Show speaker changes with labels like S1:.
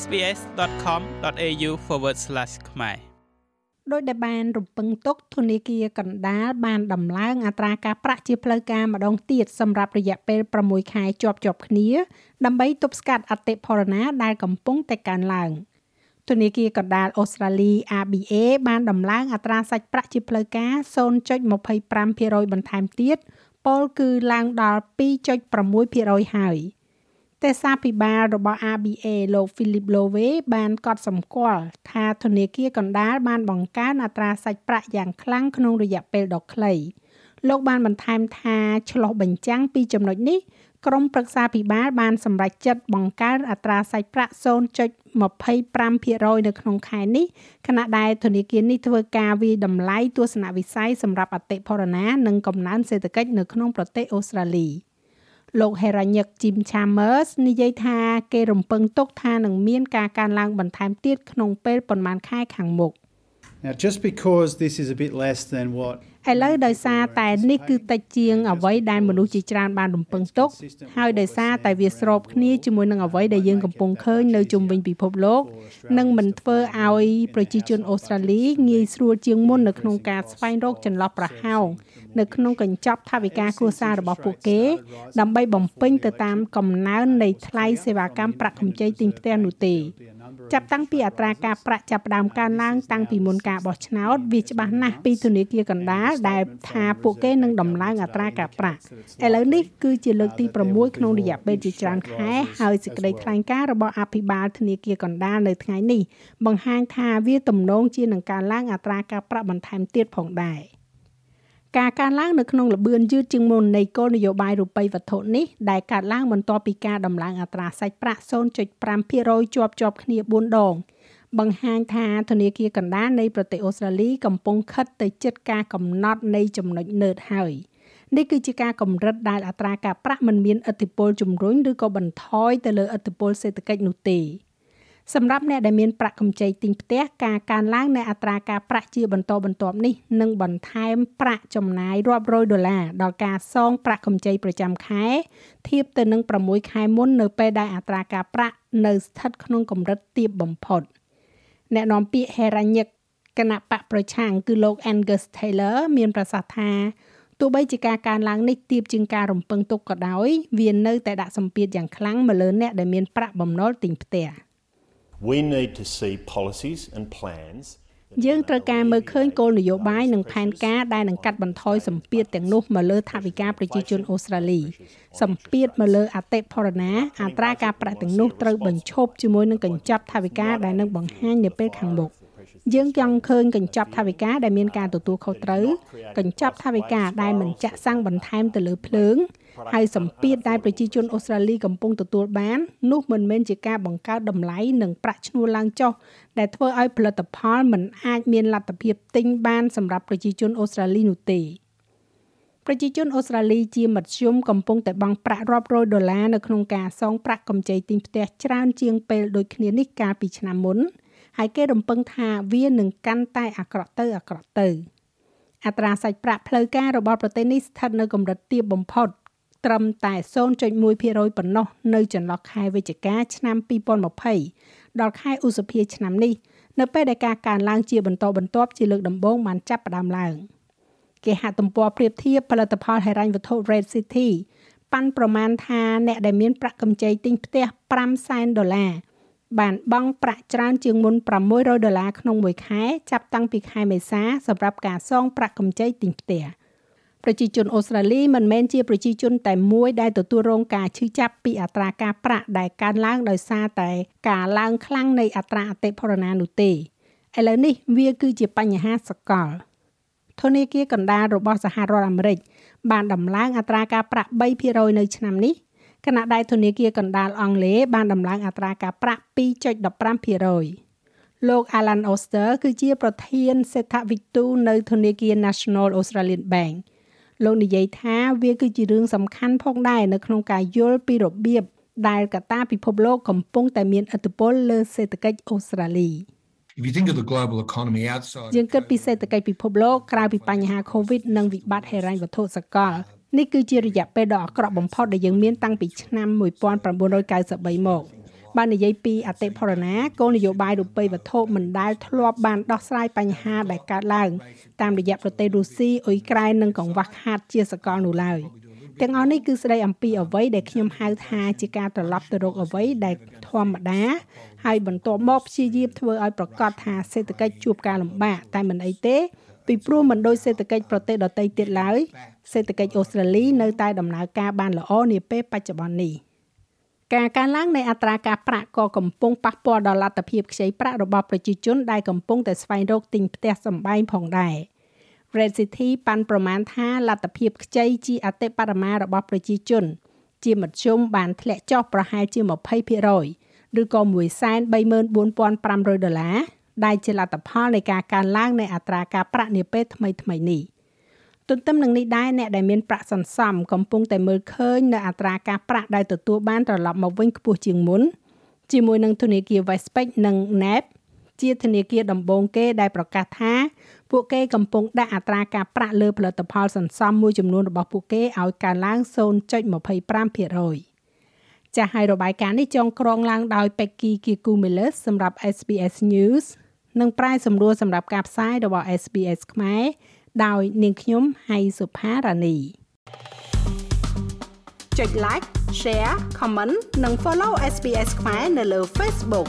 S1: sbs.com.au/ ខ្មែរ
S2: ដោយដែលបានរំពឹងទុកធនាគារកណ្ដាលបានដំឡើងអត្រាការប្រាក់ជាផ្លូវការម្ដងទៀតសម្រាប់រយៈពេល6ខែជាប់ជាប់គ្នា ដើម្បីទប់ស្កាត់អតិផរណាដែលកំពុងតែកើនឡើងធនាគារកណ្ដាលអូស្ត្រាលី ABA បានដំឡើងអត្រាសាច់ប្រាក់ជាផ្លូវការ0.25%បន្ថែមទៀតពលគឺឡើងដល់2.6%ហើយ។ ទេសាភិបាលរបស់ ABA លោក Philip Lowe បានកត់សម្គាល់ថាធនាគារកណ្ដាលបានបង្កើនអត្រាសាច់ប្រាក់យ៉ាងខ្លាំងក្នុងរយៈពេលដ៏ខ្លីលោកបានបន្ថែមថាឆ្លោះបញ្ចាំងពីចំណុចនេះក្រមប្រឹក្សាភិបាលបានសម្រេចចិត្តបង្កើនអត្រាសាច់ប្រាក់0.25%នៅក្នុងខែនេះខណៈដែលធនាគារនេះធ្វើការវិតម្លៃទស្សនវិស័យសម្រាប់អតិផរណា និងកំណើនសេដ្ឋកិច្ចនៅក្នុងប្រទេសអូស្ត្រាលី។ លោក Heranyck Jim Chambers និយាយថាគេរំពឹងទុកថានឹងមានការកើនឡើងបន្ថែមទៀតក្នុងពេលប្រមាណខែខាងមុខ
S3: Now just because this is a bit less than what
S2: ឥឡូវដោយសារតែនេះគឺតិចជាងអ្វីដែលមនុស្សជាច្រើនបានរំពឹងទុកហើយដោយសារតែវាស្របគ្នាជាមួយនឹងអ្វីដែលយើងកំពុងឃើញនៅជុំវិញពិភពលោកនឹងមិនធ្វើឲ្យប្រជាជនអូស្ត្រាលីងាយស្រួលជាងមុននៅក្នុងការស្វែងរកចន្លោះប្រហោង នៅក្នុងកញ្ចប់ថវិកាគ្រួសាររបស់ពួកគេ ដើម្បីបំពេញទៅតាមកំណើននៃថ្លៃសេវាកម្មប្រាក់កម្ចីទិញផ្ទះនោះទេចាប់តាំងពីអត្រាការប្រាក់ចាប់ផ្ដើមកើនឡើងតាំងពីមុនការបោះឆ្នោតវាច្បាស់ណាស់ពីធនាគារកណ្ដាលដែលថាពួកគេនឹងដំឡើងអត្រាការប្រាក់ឥឡូវនេះគឺជាលើកទី6ក្នុងរយៈពេលជាច្រើនខែហើយសេចក្តីថ្លែងការណ៍របស់អភិបាលធនាគារកណ្ដាលនៅថ្ងៃនេះបង្ហាញថាវាទំនងជានឹងការឡើងអត្រាការប្រាក់បន្ថែមទៀតផងដែរ។ ការកើនឡើងនៅក្នុងល្បឿនយឺតជាងមុននៃគោលនយោបាយរូបិយវត្ថុនេះដែលកើតឡើងបន្ទាប់ពីការដំឡើងអត្រាសាច់ប្រាក់0.5%ជាប់ជាប់គ្នា4ដងបង្ហាញថាធនាគារកណ្ដាលនៃប្រទេសអូស្ត្រាលីកំពុងខិតទៅជិតការកំណត់នៃចំណុចណឺតហើយនេះគឺជាការកម្រិតដែលអត្រាការប្រាក់មិនមានឥទ្ធិពលជំរុញឬក៏បន្ថយទៅលើឥទ្ធិពលសេដ្ឋកិច្ចនោះទេ។ សម្រាប់អ្នកដែលមានប្រាក់កម្ចីទិញផ្ទះការកើនឡើងនៃអត្រាការប្រាក់ជាបន្តបន្ទាប់នេះនឹងបន្ថែមប្រាក់ចំណាយរាប់រយដុល្លារដល់ការសងប្រាក់កម្ចីប្រចាំខែធៀបទៅនឹង6ខែមុននៅពេលដែលអត្រាការប្រាក់នៅស្ថិតក្នុងកម្រិតទាបបំផុតអ្នកនាំពាក្យ Heranyck គណៈបកប្រឆាំងគឺលោក Angus Taylor មានប្រសាសន៍ថាទោះបីជាការកើនឡើងនេះទាបជាងការរំពឹងទុកក៏ដោយវានៅតែដាក់សម្ពាធយ៉ាងខ្លាំងមកលើអ្នកដែលមានប្រាក់បំណុលទិញផ្ទះ។
S4: We need to see policies and plans
S2: យើងត្រូវការមើលឃើញគោលនយោបាយនិងផែនការដែលនឹងកាត់បន្ថយសម្ពាធទាំងនោះមកលើថវិកាប្រជាជនអូស្ត្រាលីសម្ពាធមកលើអតិផរណាអត្រាការប្រាក់ទាំងនោះត្រូវបញ្ឈប់ជាមួយនឹងកញ្ចប់ថវិកាដែលនឹងបង្ហាញនៅពេលខាងមុខ យើងចង់ឃើញកញ្ចប់ថវិកាដែលមានការទទួលខុសត្រូវកញ្ចប់ថវិកាដែលមិនចាក់សាំងបន្ថែមទៅលើភ្លើងហើយសម្ពាធដែលប្រជាជនអូស្ត្រាលីកំពុងទទួលបាន នោះមិនមែនជាការបង្កើតតម្លៃនិងប្រាក់ឈ្នួលឡើងចុះដែលធ្វើឲ្យផលិតផលមិនអាចមានលទ្ធភាពទិញបានសម្រាប់ប្រជាជនអូស្ត្រាលីនោះទេប្រជាជនអូស្ត្រាលីជាមធ្យមកំពុងតែបង់ប្រាក់រាប់រយដុល្លារនៅក្នុងការសងប្រាក់កម្ចីទិញផ្ទះច្រើនជាងពេលដូចគ្នានេះកាលពីឆ្នាំមុន ហើយគេរំពឹងថាវានឹងកាន់តែអាក្រក់ទៅអាក្រក់ទៅអត្រាសាច់ប្រាក់ផ្លូវការរបស់ប្រទេសនេះស្ថិតនៅកម្រិតទាបបំផុតត្រឹមតែ0.1%ប៉ុណ្ណោះនៅចន្លោះខែវិច្ឆិកាឆ្នាំ2020ដល់ខែឧសភាឆ្នាំនេះនៅពេលដែលការកើនឡើងជាបន្តបន្ទាប់ជាលើកដំបូងបានចាប់ផ្ដើមឡើងគេហទំព័រប្រៀបធៀបផលិតផលហិរញ្ញវត្ថុ Red City ប៉ាន់ប្រមាណថាអ្នកដែលមានប្រាក់កម្ចីទិញផ្ទះ5សែនដុល្លារ បានបង់ប្រាក់ច្រើនជាងមុន600ដុល្លារក្នុងមួយខែចាប់តាំងពីខែមេសាសម្រាប់ការសងប្រាក់កម្ចីទិញផ្ទះ។ប្រជាជនអូស្ត្រាលីមិនមែនជាប្រជាជនតែមួយដែលទទួលរងការឈឺចាប់ពីអត្រាការប្រាក់ដែលកើនឡើងដោយសារតែការឡើងខ្លាំងនៃអត្រាអតិផរណានោះទេឥឡូវនេះវាគឺជាបញ្ហាសកលធនាគារកណ្ដាលរបស់សហរដ្ឋអាមេរិកបានដំឡើងអត្រាការប្រាក់3%នៅឆ្នាំនេះ ខណៈដែលធនាគារកណ្ដាលអង់គ្លេសបានដំឡើងអត្រាការប្រាក់2.15%លោក Alan Oster គឺជាប្រធានសេដ្ឋវិទូនៅធនាគារ National Australian Bank លោកនិយាយថាវាគឺជារឿងសំខាន់ផងដែរនៅក្នុងការយល់ពីរបៀបដែលកត្តាពិភពលោកកំពុងតែមានឥទ្ធិពលលើសេដ្ឋកិច្ចអូស្ត្រាលី
S5: If you think of the global economy outside
S2: យើងគិតពីសេដ្ឋកិច្ចពិភពលោកក្រៅពីបញ្ហា COVID និងវិបត្តិហិរញ្ញវត្ថុសកល នេះគឺជារយៈពេលដ៏អាក្រក់បំផុតដែលយើងមានតាំងពីឆ្នាំ1993មកបាននិយាយពីអតិផរណាគោលនយោបាយរូបិយវត្ថុមិនដែលធ្លាប់បានដោះស្រាយបញ្ហាដែលកើតឡើងតាមរយៈប្រទេសរុស្ស៊ីអ៊ុយក្រែននិងកង្វះខាតជាសកលនោះឡើយទាំងអស់នេះគឺស្ដីអំពីអ្វីដែលខ្ញុំហៅថាជាការត្រឡប់ទៅរកអ្វីដែលធម្មតា ហើយបន្ទាប់មកព្យាយាមធ្វើឲ្យប្រកាសថាសេដ្ឋកិច្ចជួបការលំបាកតែមិនអីទេ ពីព្រោះមិនដូចសេដ្ឋកិច្ចប្រទេសដទៃទៀតឡើយសេដ្ឋកិច្ចអូស្ត្រាលីនៅតែដំណើរការបានល្អនាពេលបច្ចុប្បន្ននេះការកើនឡើងនៃអត្រាការប្រាក់ក៏កំពុងប៉ះពាល់ដល់លទ្ធភាពខ្ចីប្រាក់របស់ប្រជាជនដែលកំពុងតែស្វែងរកទិញផ្ទះសម្បែងផងដែរ Red City ប៉ាន់ប្រមាណថាលទ្ធភាពខ្ចីជាអតិបរមារបស់ប្រជាជន ជាមធ្យមបានធ្លាក់ចុះប្រហែលជា20%ឬក៏134,500ដុល្លារ ដែលជាលទ្ធផលនៃការកើនឡើងនៃអត្រាការប្រាក់នាពេលថ្មីៗនេះទន្ទឹមនឹងនេះដែរអ្នកដែលមានប្រាក់សន្សំកំពុងតែមើលឃើញនៅអត្រាការប្រាក់ដែលទទួលបានត្រឡប់មកវិញខ្ពស់ជាងមុនជាមួយនឹងធនាគារ Westpac និង NAB ជាធនាគារដំបូងគេដែលប្រកាសថាពួកគេកំពុងដាក់អត្រាការប្រាក់លើផលិតផលសន្សំមួយចំនួនរបស់ពួកគេឲ្យកើនឡើង0.25%ចាស់ហើយរបាយការណ៍នេះចងក្រងឡើងដោយ Becky Kikumilis សម្រាប់ SBS News និងប្រាយសម្រួលសម្រាប់ការផ្សាយរបស់ SBS ខ្មែរដោយ នាងខ្ញុំហៃសុផារ៉ានីចុច like share comment និង follow SBS ខ្មែរនៅលើ Facebook